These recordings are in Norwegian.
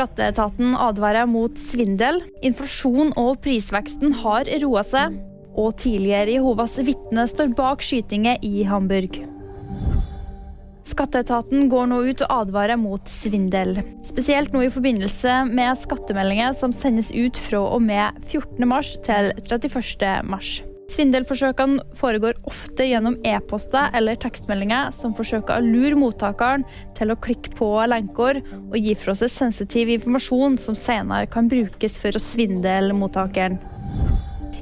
Skatteetaten advarer mot svindel. Inflasjon og prisveksten har roa seg. Og tidligere Jehovas vitne står bak skytinger i Hamburg. Skatteetaten går nå ut og advarer mot svindel. Spesielt nå i forbindelse med skattemeldinger som sendes ut fra og med 14. mars til 31. Svindelforsøkene foregår ofte gjennom e-poster eller tekstmeldinger som forsøker å lure mottakeren til å klikke på lenker og gi fra seg sensitiv informasjon som senere kan brukes for å svindle mottakeren.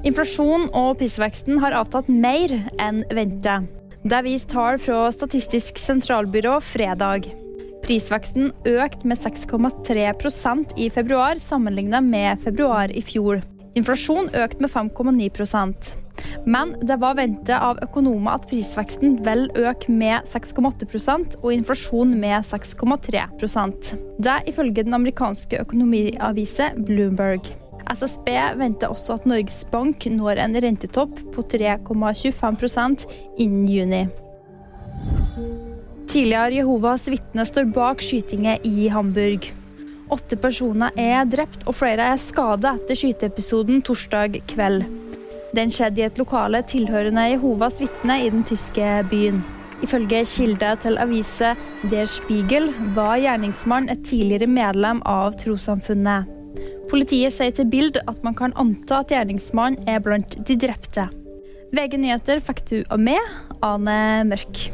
Inflasjon og prisveksten har avtatt mer enn ventet. Det viser tall fra Statistisk sentralbyrå fredag. Prisveksten økte med 6,3% i februar sammenlignet med februar i fjor. Inflasjon økte med 5,9 men det var ventet av økonomer at prisveksten vil øke med 6,8% og inflasjon med 6,3% Det ifølge den amerikanske økonomiavise Bloomberg. SSB venter også at Norges Bank når en rentetopp på 3,25% innen juni. Tidligere Jehovas vitne står bak skytinger i Hamburg. Åtte personer er drept og flere er skadet etter skyteepisoden torsdag kveld. Den skjedde i et lokale tilhørende Jehovas vitne i den tyske byen. Ifølge kilder til avise Der Spiegel var gjerningsmannen et tidligere medlem av trossamfunnet. Politiet sier til Bild at man kan anta at gjerningsmannen er blant de drepte. VG nyheter fikk du av meg, Ane Mørk.